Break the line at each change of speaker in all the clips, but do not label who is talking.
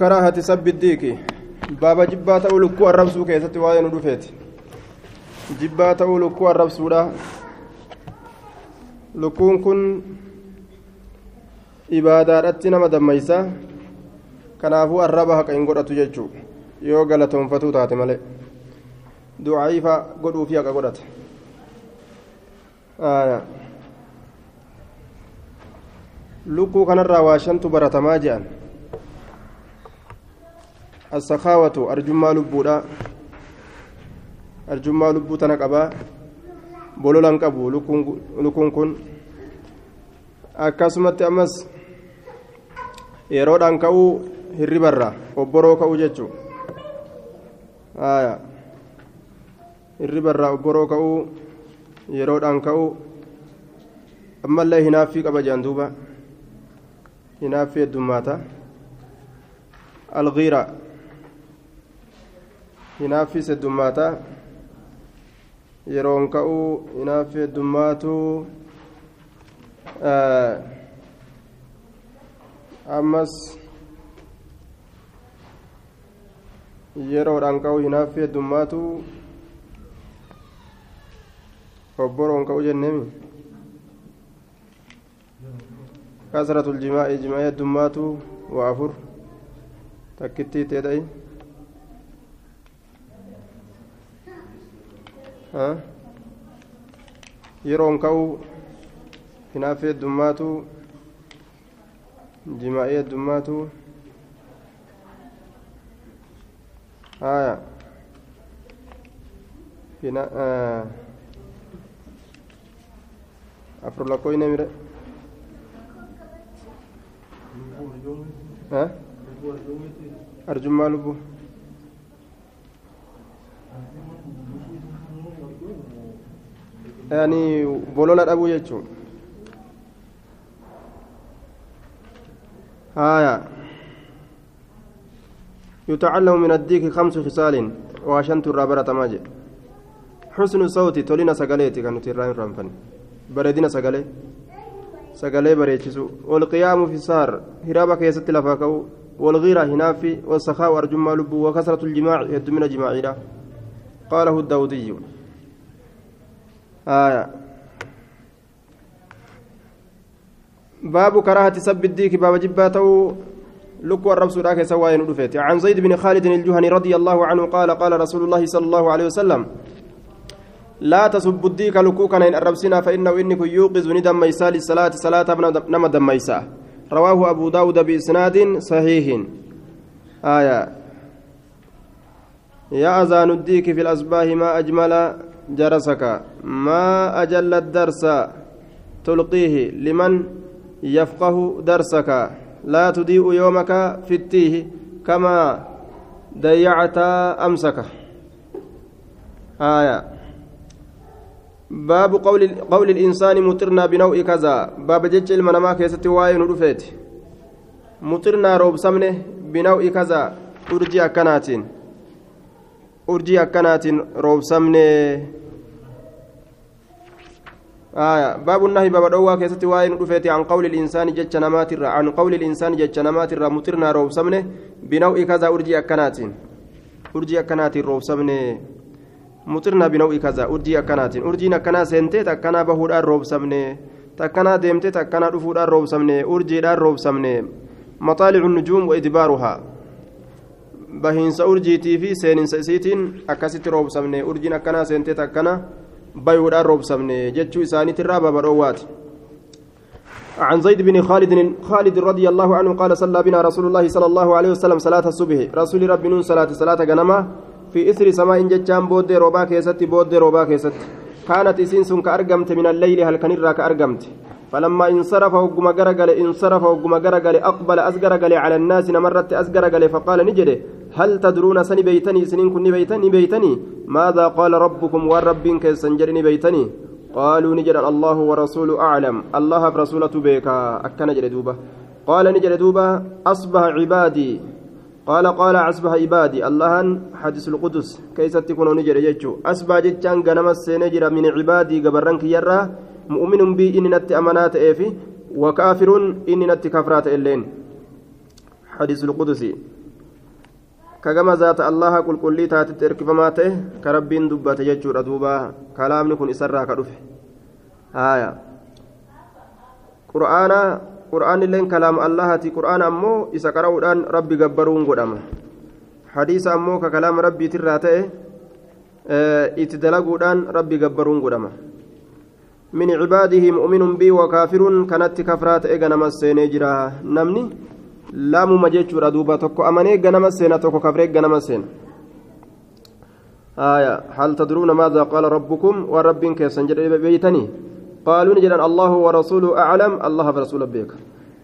karaahati sabbi diiki baaba jibbaa ta'uu lukkuu arrabsuu keessatti waa'ee nu dhufeeti jibbaa ta'uu lukkuu arrabsuudha lukkuun kun ibaadaadhatti nama dammaysa kanaafuu arraba haqa hin godhatu jechuu yoo galatoonfatuu taate malee du'aayifa godhuufi haqa godhata lukkuu kanarraa waa shantu baratamaa assakaawatu arjummaa lubbuudha arjummaa lubbuu tana qabaa bololan qabu lukuun kun akkasumatti ammas yeroodhaan ka'uu hirribarra obboroo ka'uu jechuu hirribarra obboroo ka'uu yeroodhaan ka'uu ammallee hinaaffii qaba jedhan duuba hinaaffii heddummaata algiira hinaaffii heddummaata yeroon ka'uu hinaaffii heddummaatu ammas yeroodhaan ka'uu hinaaffii heddummaatu obboroon ka'uu jenneemi kasratul jimaa'i jimaa'i heddummaatu waa afur takkittii teedha'i yeroon ka'uu hinaaffii heddummaatu jimaa'ii heddummaatu haya afur lakkoyne mire arjummaa lubbuu yani bolola dhabuu jechuun. Haya يتعلم من الديك خمس خصال وعشنت الرابرة ماجد حسن صوتي تولينا سقاليتي كانوا تيران رمفن بردنا سقالي سقالي بريتشسو والقيام في السهر هرابك يست لفاكو والغيرة هنافي والسخاء أرجم لب وكسرة الجماع يد من جماعي قاله الداودي آية. باب كراهة سب الديك باب جباته لكو الرب سوراك سواين ودفت عن زيد بن خالد الجهني رضي الله عنه قال قال رسول الله صلى الله عليه وسلم لا تسب الديك لكو كان الرب سنا فإنه إنك يوقظ ندم ميسا للصلاة صلاة نما دم ميسا. رواه أبو داود بإسناد صحيح. آية. يا أذان الديك في الأصباح ما أجمل جرسك ما أجل الدرس تلقيه لمن يفقه درسك لا تضيء يومك التيه كما ضيعت أمسك آية باب قول قول الإنسان مطرنا بنوع كذا باب جج المنما كيست واين رفيت مطرنا روب سمنه بنوع كذا أرجي أكنات urjii akkanaatiin roobsamne baabu nahi baaba dhowwaa keessatti waa'ee nu dhufeeti an qawli insaani jecha namaatirra an qawli insaani jecha namaatirra mutirnaa roobsamne binaw'i kazaa urjii akkanaatiin urjii akkanaatiin roobsamne muxirnaa binaw'i kazaa urjii akkanaatiin urjiin akkanaa seentee takkanaa bahuudhaan roobsamne takkanaa deemtee takkanaa dhufuudhaan roobsamne urjiidhaan roobsamne maxaalicu nujuum wa idbaaruhaa. Bahiinsa urjiitii fi seeninsa isiitiin akkasitti roobsamne. Urjiin akkanaa seentee takkana bayuudhaan roobsamne jechuu isaaniitirraa babadhoowwaati عن زيد بن خالد خالد رضي الله عنه قال صلى بنا رسول الله صلى الله عليه وسلم صلاة الصبح رسول رب نون صلاة صلاة جنمه في إثر سماء جتان بود روبا كيست بود روبا كيست كانت إسنس كأرقمت من الليل هل كان كأرقمت فلما انصرف وقم قرقل انصرف وقم قرقل أقبل أزقرقل على الناس نمرت أزقرقل فقال نجري هل تدرون سني بيتني؟ سنين كني بيتني بيتني. ماذا قال ربكم؟ والرب كيسنجرني بيتني. قالوا نجر الله ورسوله أعلم. الله برسولة بيكا. أكن نجر دوبة. قال نجر دوبة أصبح عبادي. قال قال أصبح عبادي. اللهن حديث القدس. كيف تكون نجر يجو. أصبح جتان غنم السنجر من عبادي قبرنك يرى. مؤمن بي إن نت أمانات إيفي. وكافر إن نت كفرات إلين. حديث القدس. كجما ذات الله قل قل لي تاتت إركفمات كربين دبت جتشور دوبا كلامني كن إسرها كدف هايا قرآن قرآن اللين كلام الله تي قرآن أمو إسا قرأودان ربي جبرون قدما حديث أمو ككلام ربي تراته itti dalaguudhaan rabbi gabbaruun godhama. Min cibaadihi mu'minun bii wakaafirun kanatti kafraa ta'e ganama seenee jira. Namni laamuma jechuudha duuba tokko amanee ganama seena tokko kafree ganama seena. آية هل تدرون ماذا قال ربكم ورب كيسن بيتني قالوا نجد الله ورسوله أعلم الله ورسوله بيك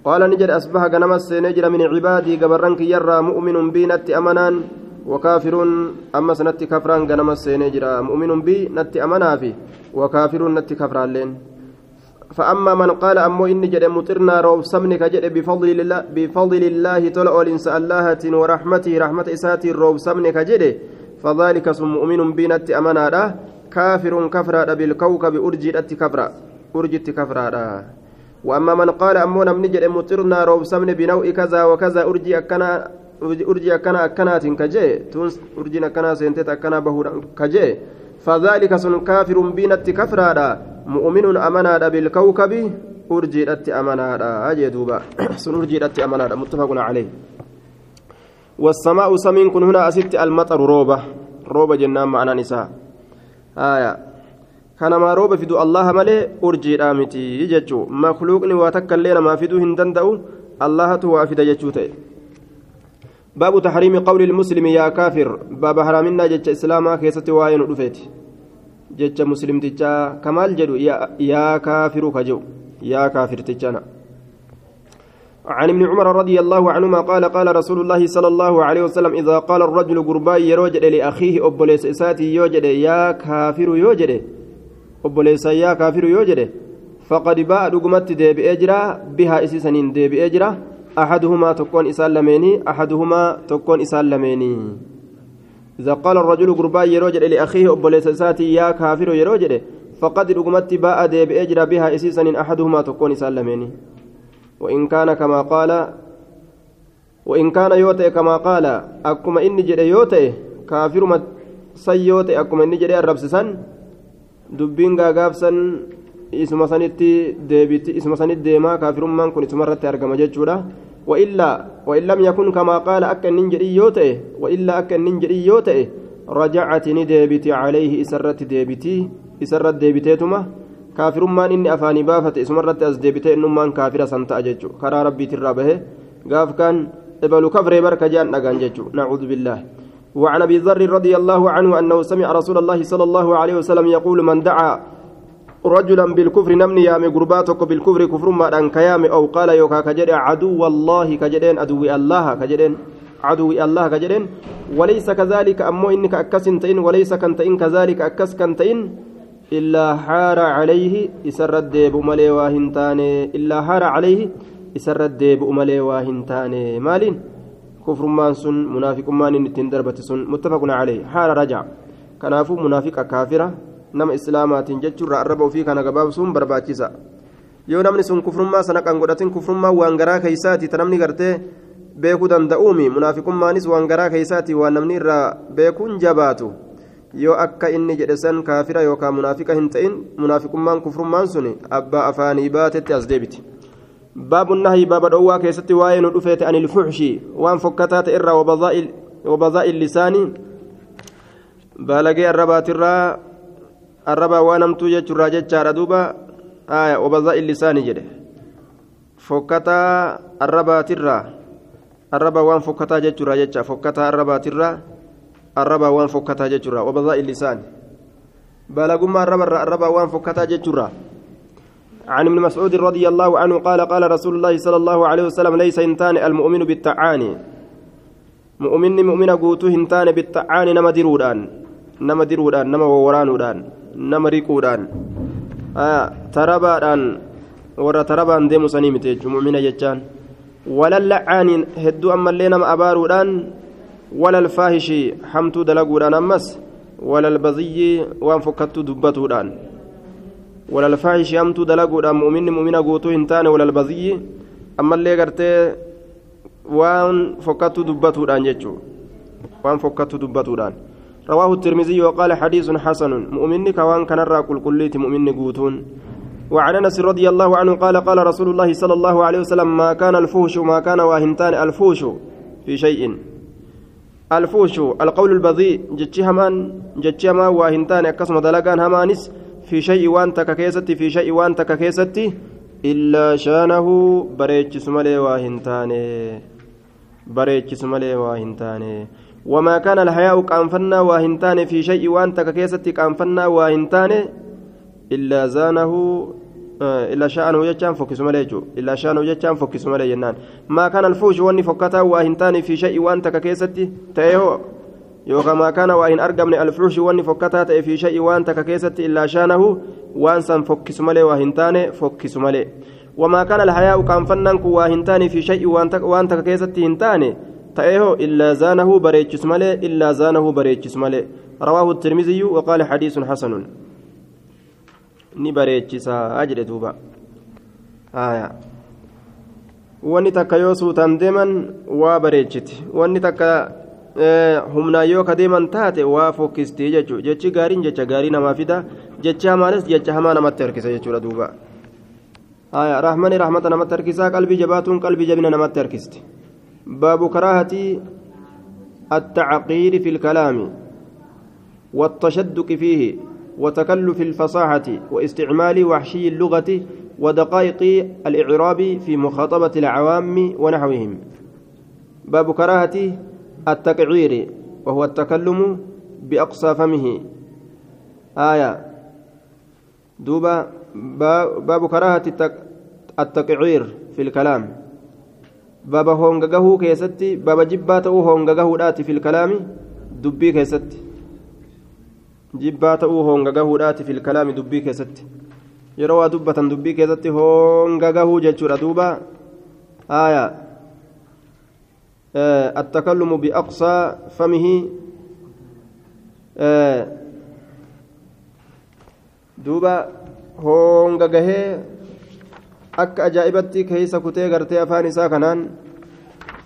قال نجد أصبح غنمس نجد من عبادي قبرنك يرى مؤمن بينت أمنان وكافر أما سنتي كفران غنم السينجرا مؤمن بي نتي أمنا في وكافر نتي كفران لين فأما من قال أمو إني جد مطرنا روب سمني كجد بفضل الله بفضل الله تلأ الإنس الله ورحمته رحمة إساتي روب سمني كجد فذلك سم مؤمن بي نتي أمنا كافر كفرا بالكوكب أرجي نتي كفرا أرجي كفرا وأما من قال أمو نمني جد مطرنا روب سمني بنوء كذا وكذا أرجي أكنا ka jee tun urjiin akkanaa seenteet akkanaa bahuudhaan ka jee فذلك سن كافر بينت كفرادا مؤمن أمنادا بالكوكب أرجيت أمنادا. أجي دوبا. سن أرجيت أمنادا. متفق عليه. والسماء سمين كن هنا أسدت المطر روبة. روبة جنان معنا نساء. آية. كان ما روبة فدو الله ملي أرجي رامتي يججو مخلوقني واتكلينا ما فدو هندندأو الله توافد يججو تأي. باب تحريم قول المسلم يا كافر باب حرامنا جج إسلاما كيست واين دفيت جج مسلم تجا كمال جدو يا, يا كافر كجو يا كافر تجانا. عن ابن عمر رضي الله عنهما قال قال رسول الله صلى الله عليه وسلم إذا قال الرجل قرباي يروجد لأخيه أبوليس إساتي يوجد يا كافر يوجد. أبوليس يا كافر يوجد. فقد باء رقمت دي بأجرا بها إسسنين دي بأجرا أحدهما تكون إسال لميني أحدهما تكون إسال لميني. إذا قال الرجل قربا يروجد لأخيه أبوليس ساتي يا كافر يروجد فقد رقمت باء دي بأجر بها إسيسا أحدهما تكون إسال لميني. وإن كان كما قال وإن كان يوتي كما قال أكما إني جد يوتي كافر سيوتي أكما إني جد الربسسا دبين غافسا isuma sanitti deebiti isuma sanitti deemaa kaafirummaan kun isuma irratti argama jechuudha. وإلا وإن لم يكن كما قال أكن ننجري يوتئ وإلا أكن ننجري يوتئ رجعت نديبتي عليه إسرت ديبتي إسرت ديبتيتما كافر ما إني أفاني بافت إسمرت أز ديبتي إنما كافر سنتا أججو كرا ربي ترابه قاف كان إبلو كفر بركة جان نقان ججو نعوذ بالله وعن أبي ذر رضي الله عنه أنه سمع رسول الله صلى الله عليه وسلم يقول من دعا رجلا بالكفر نمني يامي قرباتك بالكفر كفر ما أن كيامي أو قال يوكا كجد عدو الله كجدين عدو الله كجدين عدو الله كجدين وليس كذلك أمو إنك أكس تئن وليس كنتئن كذلك أكس كنتئن إلا حار عليه إسر الديب ملي واهنتاني إلا حار عليه إسر الديب ملي واهنتاني مالين كفر مان منافق مان سن متفق عليه حار رجع كنافو منافق كافرة nama islaamaatiin jechuurra arraba ofii kana gabaabsuun barbaachisa yoo namni sun kufrummaa sana kan godhatin kufrummaa waan garaa keeysaati ta namni gartee beekuu danda'uumi munaafiqummaanis waan garaa keeysaati waan namni irraa beekuun jabaatu yoo akka inni jedhe san kaafira yookaan munaafiqa hin ta'in munaafiqummaan kufrummaan sun abbaa afaanii baatetti as deebiti nahyi baaba dhowwaa keessatti waa'ee nu dhufeete anil fuxshi waan fokkataa ta'e irraa wabazaa'il lisaanii baalagee arrabaatirraa arrabaa waan hamtuu jechuurraa jechaadha duuba obazaa illisaanii jedhe fokkataa arrabaatirraa arrabaa waan fokkataa jechuurraa jecha fokkataa arrabaatirraa arrabaa waan fokkataa jechuurraa obazaa illisaanii balagummaa arrabarraa arrabaa waan fokkataa jechuurraa عن ابن مسعود رضي الله عنه قال قال رسول الله صلى الله عليه وسلم ليس انتان المؤمن بالتعاني مؤمن مؤمن قوتو هنتان بالتعاني نما درودان نما درودان نما وورانودان nama riquudhaan tarabaadhaan warra tarabaan deemu sanii miti jechuun muumina jechaan walal la'aaniin hedduu ammallee nama abaaruudhaan walal faahishii hamtuu dalaguudhaan ammas walal baziyyii waan fokkattuu dubbatuudhaan walal faahishii hamtuu dalaguudhaan muuminni muumina guutuu hin taane walal baziyyii ammallee gartee waan fokkattuu dubbatuudhaan jechuudha وان فكت دبتودان رواه الترمذي وقال حديث حسن. مؤمن كوان كان كل كليت مؤمن قوتون. وعن أنس رضي الله عنه قال قال رسول الله صلى الله عليه وسلم ما كان الفوش ما كان واهنتان الفوش في شيء. الفوش القول البذيء جتشي همان جتشي همان واهنتان أكسم دلقان همانس في شيء وانت ككيستي في شيء وانت ككيستي إلا شانه بريتشس ملي واهنتان بريتشس ملي واهنتان وما كان الحياء كأنفنا واهنتان في شيء وانت ككيستي كأنفنا واهنتان إلا زانه إلا شأنه جتان فكس ملي إلا شأنه جتان فكس ملي جنان ما كان الفوش واني فكتا واهنتان في شيء وانت ككيستي تيهو fi shay'i waan takka keessatti illaa shaanahu waan san fokkisu malee waa hin taane fokkisu malee wamaa kana alhayaa'u kaanfannaan kun waa hin taane fi shay'i waan takka keessatti hin taane ta'eehoo illaa zaanahu bareechisu malee illaa zaanahu bareechisu malee rawaahu tirmiziyyu waqaala xadiisun xasanun ni bareechisaa jedhe duuba wanni takka yoo suutaan deeman waa bareechiti wanni takka humnaa yoo ka deeman taate waa fokkistii jechuudha jechi gaariin jecha gaarii namaa fida jechi hamaanis jecha hamaa namatti harkisa jechuudha duuba rahmani rahmata namatti harkisaa qalbii jabaatuun qalbii jabina namatti harkisti baabu karaahati التعقير في الكلام والتشدق فيه وتكلف الفصاحة واستعمال وحشي اللغة ودقائق الإعراب في مخاطبة العوام ونحوهم. باب كراهة التقعير وهو التكلم بأقصى فمه. آية. دوبا باب كراهة التقعير في الكلام. باب هونغغه كيستي باب جباته هونغغه داتي في الكلام دبي كيستي جباته هونغغه داتي في الكلام دبي كيستي yeroo waa dubbatan dubbii keessatti honga gahuu jechuudha. Duuba aayaa التكلم بأقصى فمه دوبا هونغا غهي akka ajaa'ibatti keeysa kutee gartee afaan isaa kanaan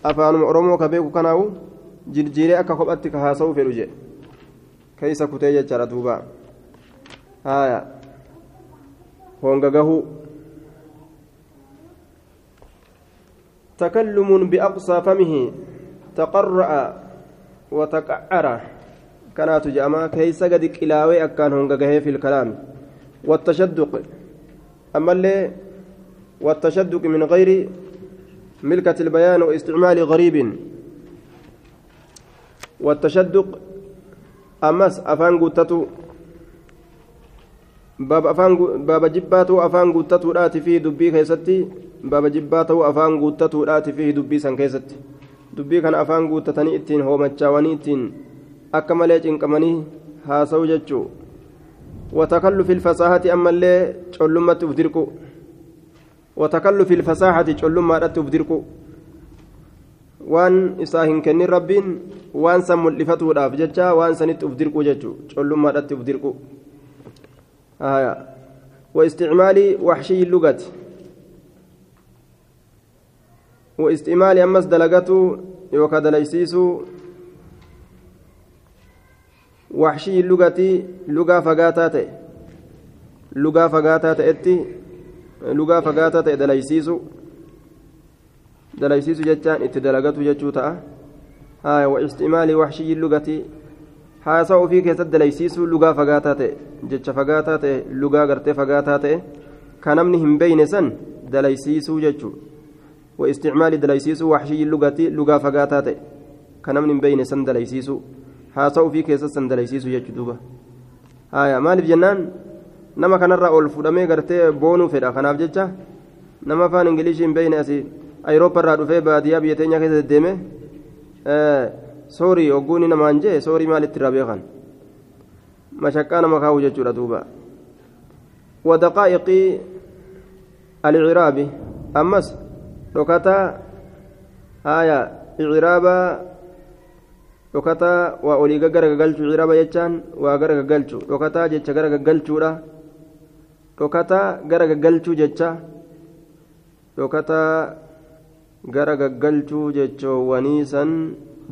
afaanuma oromoo ka beeku kanaawu jirjiiree akka kophatti ka haasa'u fedhu jedhe keeysa kutee jechaadha duuba haya honga gahuu تكلم بأقصى فمه تقرأ وتقعر كانت جامعة كيس قد كلاوي أكان هنغا في الكلام والتشدق أما والتشدق من غير ملكة البيان واستعمال غريب والتشدق أمس أفان قتتو باب أفان باب جباتو أفان قتتو راتي فيه دبي كيستي baaba jibbaa ta'uu afaan guuttatuudhaati fi dubbii san keessatti dubbii kana afaan guuttatanii ittiin hoomachaawanii ittiin akka malee cinqamanii haasa'u jechuu watakallufi ilfasaahati ammallee collummatti uf dirqu watakallufi ilfasaahati collummaadhatti uf dirqu waan isaa hin kennin rabbiin waan san mul'ifatuudhaaf jecha waan sanitti uf dirqu jechuu collummaadhatti uf dirqu واستعمال وحشي اللغة واستعمال أمس دلقته يوكا دليسيسو وحشي اللغة لغة فقاتات لغة فقاتات اتي لغة فقاتات دليسيسو دليسيسو جتان اتدلقته جتشوتا هاي واستعمال وحشي اللغة haasa'uu ofii keessatti dalaysiisuu lugaa fagaataa ta'e jecha fagaataa ta'e lugaa gartee fagaataa ta'e kan namni hin beeyne san dalaysiisuu jechuudha واستعمال دليسيس وحشي اللغة لغة فقاتات كان من بين سن دليسيس حاسو في كيس سن دليسيس يجدوبا آية مالف جنان نما كان الرأول فدمي غرتي بونو فدا خناف ججا نما فان انجليش بين اسي ايروبا را دفه باديا بيتينيا كيس ديمه آه سوري وغوني نمان جي سوري مالت رابيخان مشكا نما كاو ججورا دوبا ودقائق العراب أمس dhokataa haya iciraabaa dhokataa waa olii gara gagalchu iciraaba jechaan waa gara gagalchu dhokataa jecha gara gagalchuudha. Dhokataa gara gagalchuu jecha dhokataa gara gagalchuu jechoowwanii san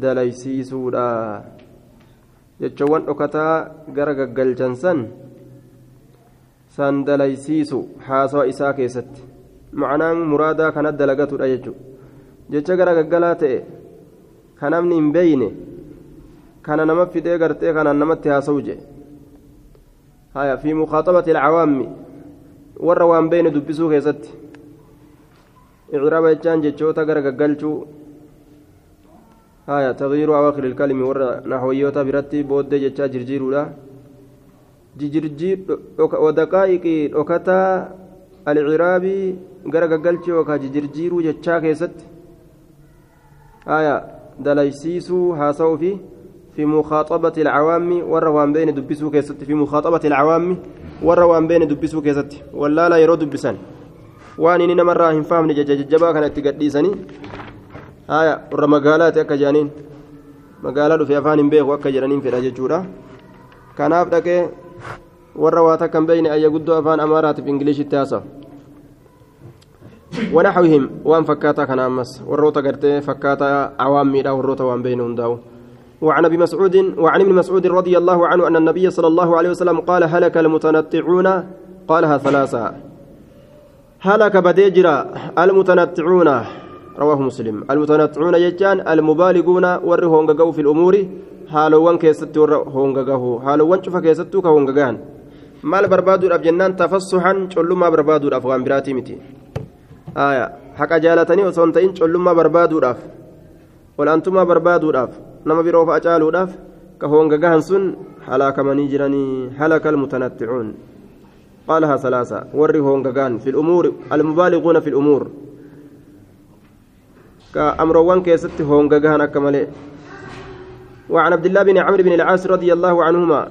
dalaysiisuudha jechoowwan dhokataa gara gaggalchan san san dalaysiisu haasawa isaa keessatti macnaan muraadaa kana dalagatudha jechuudha jecha gara gaggalaa ta'e ka namni hin beeyne kana nama fidee gartee kanaan namatti haasa'u je haya fi mukhaaxabati alcawaammi warra waan beeyne dubbisuu keessatti icraaba jechaan jechoota gara gaggalchuu haya tagyiiru awaakhir ilkalimi warra naxwayyoota biratti booddee jechaa jirjiiruudha ودقائق dhokata alciraabii gara gaggalchii yookaan jijjiiruu jechaa keessatti aya dalaysiisuu haasa'uu fi في مخاطبة العوام ورا وان بين دبسو كيست في مخاطبة العوام ورا وان بين دبسو كيست. ولا لا يرد دبسان. وان إننا مرة هم فاهم ججبا كانت تقديسني آية ورا مقالات أكا جانين. مقالات في أفان بيغ أكا جرانين في الأججورة كان أبدك warra waa takkan beeyne ayya guddoo afaan amaaraatiif ingiliishitti haasa ونحوهم وان فكاتا كان أمس. غرتي فكاتا عوامي دا وروتا وان بين هنداو وعن أبي مسعود وعن ابن مسعود رضي الله عنه أن النبي صلى الله عليه وسلم قال هلك المتنطعون؟ قالها ثلاثة. هلك بديجرا المتنطعون. رواه مسلم. المتنطعون يجان المبالغون ورهون في الأمور. حالوان كيستو ورهون حالوان شوف كيستو كهون maal barbaaduudhaaf jennaan tafassuxan collummaa barbaaduudhaaf waan biraatii miti haqa jaalatanii osoo hin ta'in collummaa barbaaduudhaaf olaantummaa barbaaduudhaaf nama biroo fa'a caaluudhaaf ka hoongagahan sun halaakamanii jiranii halaka almutanatticuun. قالها ثلاثة وري هونغان في الأمور المبالغون في الأمور كأمروان كيست هونغان أكمله وعن عبد الله بن عمرو بن العاص رضي الله عنهما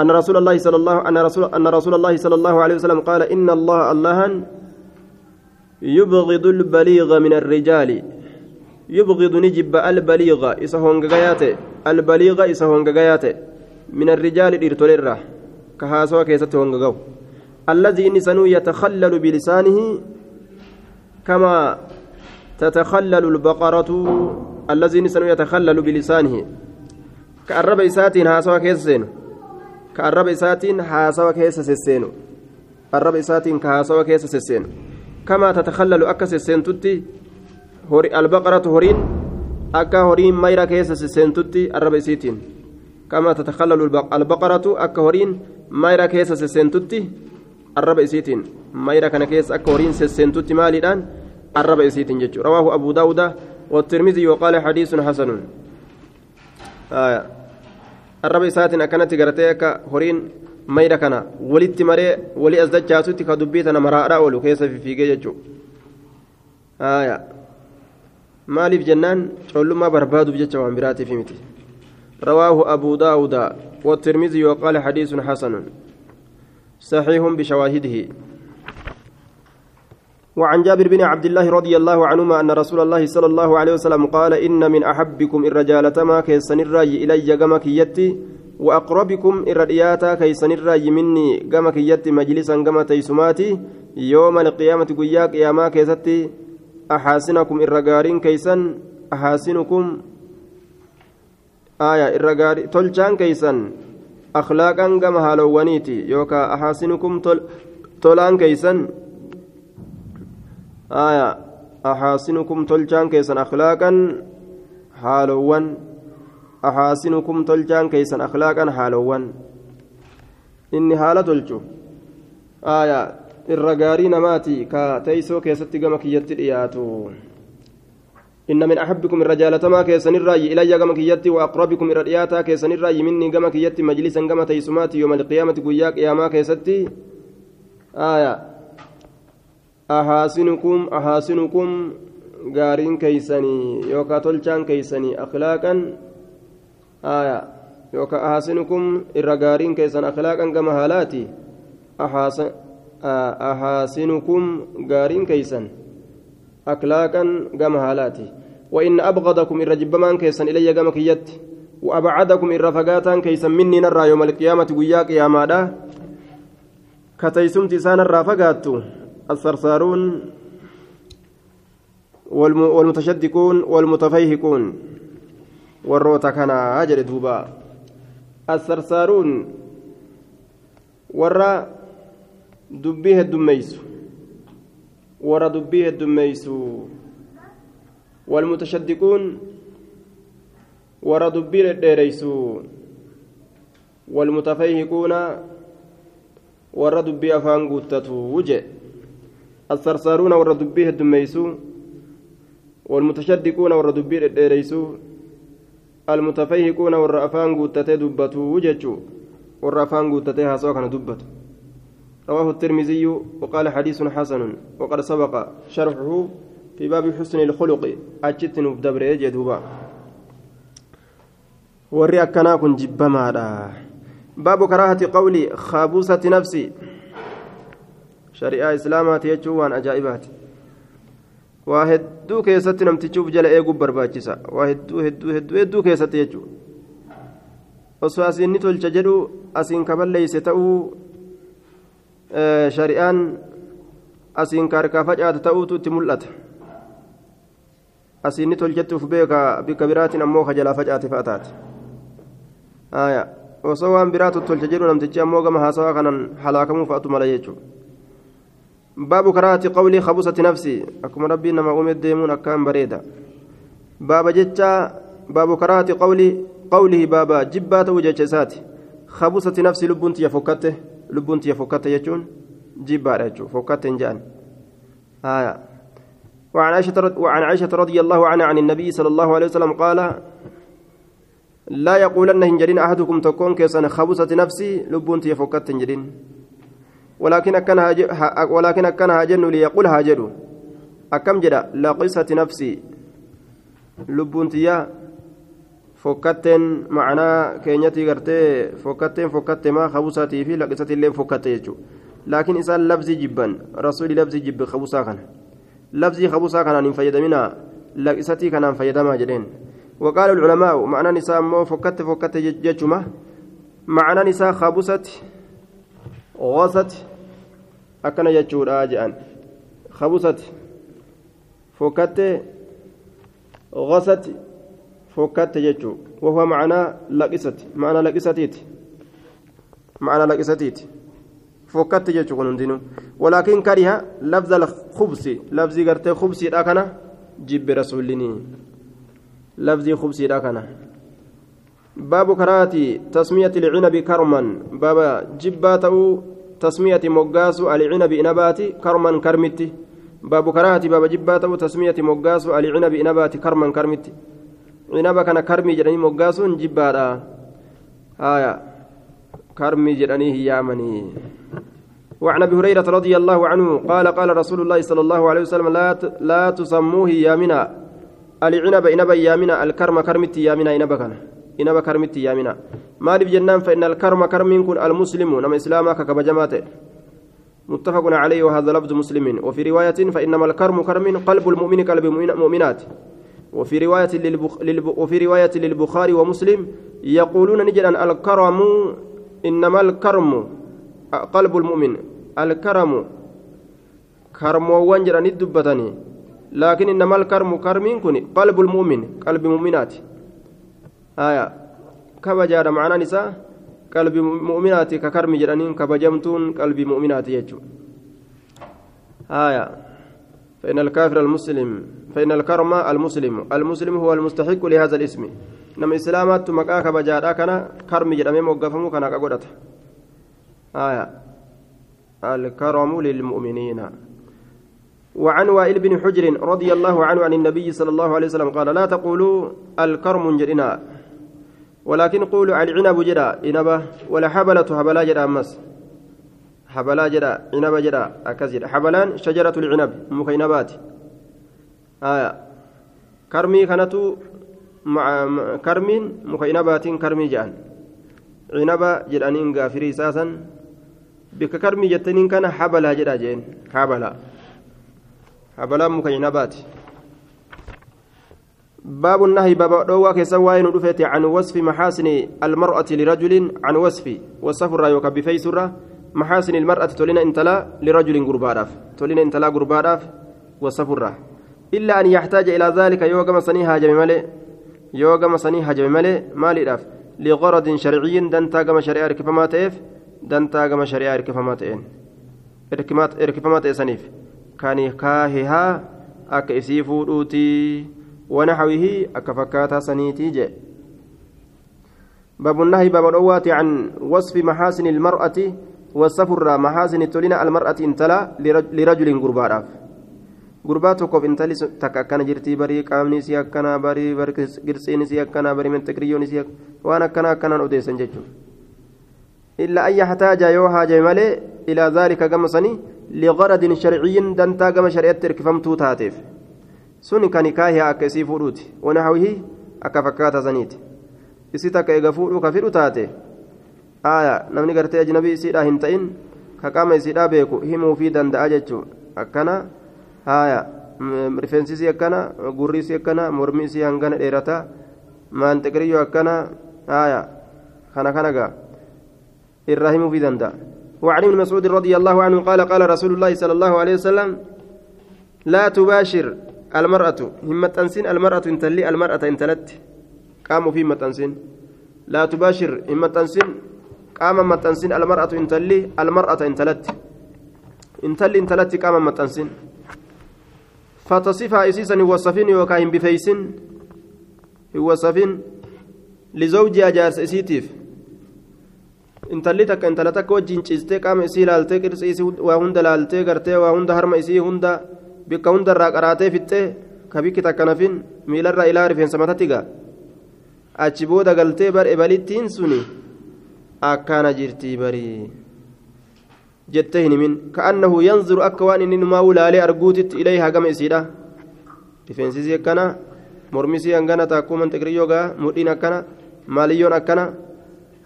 أن رسول الله صلى الله أن رسول أن رسول الله صلى الله عليه وسلم قال إن الله الله يبغض البليغ من الرجال يبغض نجب البليغ إسهون غاياته البليغ إسهون غاياته من الرجال إرتوليرا كهاسوا كيستهون غاو الذي إن سنو يتخلل بلسانه كما تتخلل البقرة. الذي إن سنو يتخلل بلسانه. كأرب إساتين هاسوا haasawa keessa sesseenu arraba isaatiin ka haasawa keessa sesseenu kamaa tatakallalu akka sesseentutti albaqaratu horiin akka horiin mayra keessa sesseentutti arraba isiitiin kamaa tatakallalu albaqaratu akka horiin mayra keessa sesseentutti arraba isiitiin mayra kana keessa akka horiin sesseentutti maaliidhaan arraba isiitiin jechuudha rawaahu abuu daawuda والترمذي وقال حديث حسن آية arraba isaatiin akkanatti gartee akka horiin mayra kana walitti maree walii as dachaasutti ka dubbii tana maraadhaa oolu keessa fiigee jechuudha maaliif jennaan collummaa barbaaduuf jecha waan biraatiif miti? رواه أبو داود والترمذي وقال حديث حسن صحيح بشواهده وعن جابر بن عبد الله رضي الله عنهما أن رسول الله صلى الله عليه وسلم قال إن من أحبكم الرجال تما كيسن الراي إلي جمك يتي وأقربكم الرئياتا كيسن الراي مني جمك يتي مجلسا جم تيسماتي يوم القيامة قياك يا ما كيستي أحاسنكم الرجارين كيسن أحاسنكم آية الرجاري تلجان كيسن أخلاقا جم هالوانيتي يوكا أحاسنكم تل تولان كيسن آية أحاسنكم تلجان كيسن أخلاقا حالوان أحاسنكم تلجان كيسن أخلاقا حالوان إني حالة تلجو آية الرقاري نماتي كتيسو كيستي قمك يترياتو إن من أحبكم الرجال تما كيسن الرأي إلي قمك يتي وأقربكم الرئياتا كيسن الرأي مني قمك يتي مجلسا قم تيسماتي يوم القيامة قياك يا ما كيستي آية ahaasinukum ahaasinukum gaariin keeysanii yookaa tolchaan keeysanii akhlaaqan. Aya yookaa ahaasinukum irra gaariin keeysan akhlaaqan gama haalaati. Ahaasinukum gaariin keeysan akhlaaqan gama haalaati وإن أبغضكم إن رجبمان كيسن إلي جمك يت وأبعدكم إن رفقاتان كيسن مني نرى يوم القيامة وياك يا مادا كتيسمت سان الرافقاتو الصرصارون والمتشدقون والمتفيهقون. والروتا كان أجل دوبا. السرسارون ورا دبيه الدميس ورا دبيه الدميس والمتشدقون ورا دبيه الديريس والمتفيهقون ورا دبيه أفان قوتته وجه. السرسارون ورا دبيه الدميس والمتشدقون ورا دبيه الديريس المتفيهقون ورا أفان قوتته دبته وجه ورا أفان قوتته هاسوا كان دبته رواه الترمذي وقال حديث حسن وقد سبق شرحه في باب حسن الخلق أجت نبدبر جدوبا warri akkanaa kun jibbamaadha baabu karaahati qawli kaabuusati nafsi shari'aa islaamaati jechuun waan ajaa'ibaati waa hedduu keessatti namtichuuf jala eeguu barbaachisa waa hedduu hedduu hedduu hedduu keessatti jechuudha osoo asiin ni tolcha jedhu asiin kaballeeyse ta'uu shari'aan asiin kaarkaa facaate ta'uutu itti mul'ata asiin ni tolchettuuf beeka bikka biraatiin ammoo kajalaa facaate fa'a taate osoo waan biraa tottolcha jedhu namtichi ammoo gama haasawaa kanan halaakamuu fa'atu mala jechuudha baabu karaati qawlii kabusati nafsi akkuma rabbiin nama uume deemuun akkaan bareeda baaba jecha baabu karaati qawlii qawlihi baaba jibbaa ta'uu jecha isaati kabusati nafsi lubbuun tiyya fokkatte jechuun jibbaadha jechuudha. Fokkatte hin jedhan وعن عائشة رضي الله عنها عن النبي صلى الله عليه وسلم قال لا يقولن هنجرين أحدكم تكون كيسان خبصت نفسي لبون تيفكت هنجرين ولكن أكن ولكن أكن هاجن ليقول هاجر أكم جرا لقصت نفسي فكتن معنا كينيتي غرتي فكتن فكت ما خبصتي في لقصت اللي فكت يجو لكن إسان لفظي جبا رسول لفظي جب خبصا كان لفظي خبصا كان ان فيدمنا لقصتي كان فيدما جرين وقال العلماء معنى نساء مو فكت فكت ججمة معنى نساء خبصت غصت أكن يجور فكت ججو وهو معنى لقست معنى لقستيت معنى لقستيت فكت ججو كنندينو ولكن كره لفظ الخبز لفظ غرتي خبزي أكن جب رسولني لفظي خبزي كان باب كراتي تسمية العنب كرما باب جباته تسمية مقاس العنب إنباتي كرما كرمتي باب كراتي باب جباته تسمية مقاس العنب إنباتي كرما عنب كان كرمي جراني مقاس جباتا آية كرمي جراني يامني وعن ابي هريره رضي الله عنه قال قال رسول الله صلى الله عليه وسلم لا لا تسموه يامنا العنب إنب يامنا الكرم كرمت يامنا إنب كان إنب كرمت يامنا مالف جنان فإن الكرم كرم كن المسلم نما إسلاما ككبجمات متفق عليه وهذا لفظ مسلم وفي رواية فإنما الكرم كرم قلب المؤمن قلب مؤمنات وفي رواية للبخ... للب... وفي رواية للبخاري ومسلم يقولون نجدا الكرم إنما الكرم قلب المؤمن. الكرم كرم وانجر ندبتني. لكن إنما الكرم كرمين كن قلب المؤمن قلب مؤمنات. آية. كبجار معنا نساء قلب مؤمنات ككرم جرانين كبجمتون قلب مؤمنات يجو. آية. فإن الكافر المسلم فإن الكرم المسلم المسلم هو المستحق لهذا الاسم. نم إسلامات مكا كبجار كان كرم جرامي موقفمو كان كقدرت آية. الكرم للمؤمنين. وعن وائل بن حجر رضي الله عنه عن النبي صلى الله عليه وسلم قال لا تقولوا الكرم جرنا ولكن قولوا العنب جرا إنبة ولا حبلة حبلا جرا أمس. حبلا جرا عنب جرا أكزر حبلان شجرة العنب مكينبات. آية كرمي كانتو مع كرمين مكينبات كرمي جان عنب جرانين غافري ساسا بك كرمي جتنين كان حبلا جرا جين حبلا. muka cinabaati باب النهي باب دوا كسوين دفت عن وصف محاسن المرأة لرجل عن وصف. وصفر يوكب فيسرة محاسن المرأة تولين انتلا لرجل قرباراف تولين انتلا قرباراف وصفر إلا أن يحتاج إلى ذلك يوغم سني هاجم ملي يوغم سني هاجم ملي مالي داف لغرض شرعي دنتا كما شريعة ركفما تيف دنتا كما شريعة ركفما تين ركفما تيسنيف كان كاهها أك إسيفو دوتي. ونحوه أك فكاتا سنيتي جي. باب النهي باب الأوات عن وصف محاسن المرأة والسفر محاسن تولين المرأة انتلا لرجل قرباراف gurbaa tokkoof intalli takka akkana jirtii barii qaamni isii akkanaa barii girsiin isii akkanaa barii mentekiriyyoon isii waan akkanaa akkanaan odeessan jechuudha illaa ayya hataaja yoo haajame malee ilaa zaalika gama sanii liqaradin sharciyyin dantaa gama shari'atti hirkifamtuu taateef suni kan kaahiyaa akka isii fuudhuuti wana hawihii akka fakkaata saniiti isii takka eega fuudhuu ka fidhu taate aaya namni gartee ajnabii isiidhaa hin ta'in ka qaama isiidhaa beeku himuu fi danda'a jechuudha akkana. haya rifeensi akkana gurri isii akkana mormi isii hangana dheerata maanxiqiriyyoo akkana haya kana kana gaa irraa himuu fi danda'a وعن ابن مسعود رضي الله عنه قال قال رسول الله صلى الله عليه وسلم لا تباشر المرأة همة أنسين المرأة انتلي المرأة انتلت قاموا في همة أنسين لا تباشر همة أنسين قام همة أنسين المرأة انتلي المرأة انتلت انتلي انتلت قام همة أنسين فتصفها إسيسا وصفين وكاين بفيسن وصفين لزوجها جارس إسيتيف intalli takka intala takka wajjin ciistee qaama isii laaltee qirsi isii waa hunda laaltee gartee waa hunda harma isii hunda bikka hundarraa qaraatee fixxee ka bikki takka nafin miilarraa ilaa rifeensa matatti gaa achi booda galtee bar ebalittiin suni akkaana jirtii barii jettee hin himin. Ka'annahu yanzuru akka waan inni numaa ulaalee arguutitti ilayhaa gama isiidha. Rifeensisii akkana mormisii hangana taakkuu manxiqriyyoo gaa mudhiin akkana maaliyyoon akkana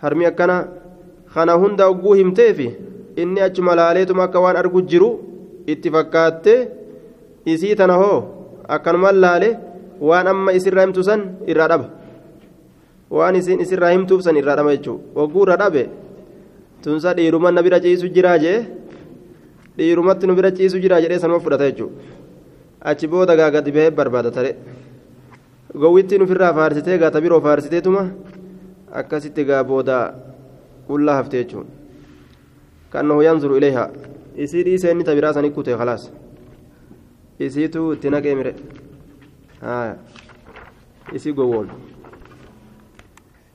harmi akkana kana hunda ogguu himteefi inni achuma laaleetuma akka waan argu jiru itti fakkaattee isii tana hoo akkanumaan laale waan amma isirraa himtu san irraa dhaba waan isin isirraa himtuuf san irraa dhaba jechuudha ogguu irraa dhabe tunsa dhiiruma na bira ciisu jiraa jee dhiirumatti nu bira ciisu jiraa jedhee sanuma fudhata jechuudha achi booda gaa gadi bahee barbaada tare gowwittiin ofirraa faarsitee gaa tabiroo faarsiteetuma akkasitti gaa booda qullaa haftee jechuudha kannahu yanzuru ilayhaa isii dhiisee inni tabiraa sanii kutee khalaas isiitu itti naqee mire isii gowwoon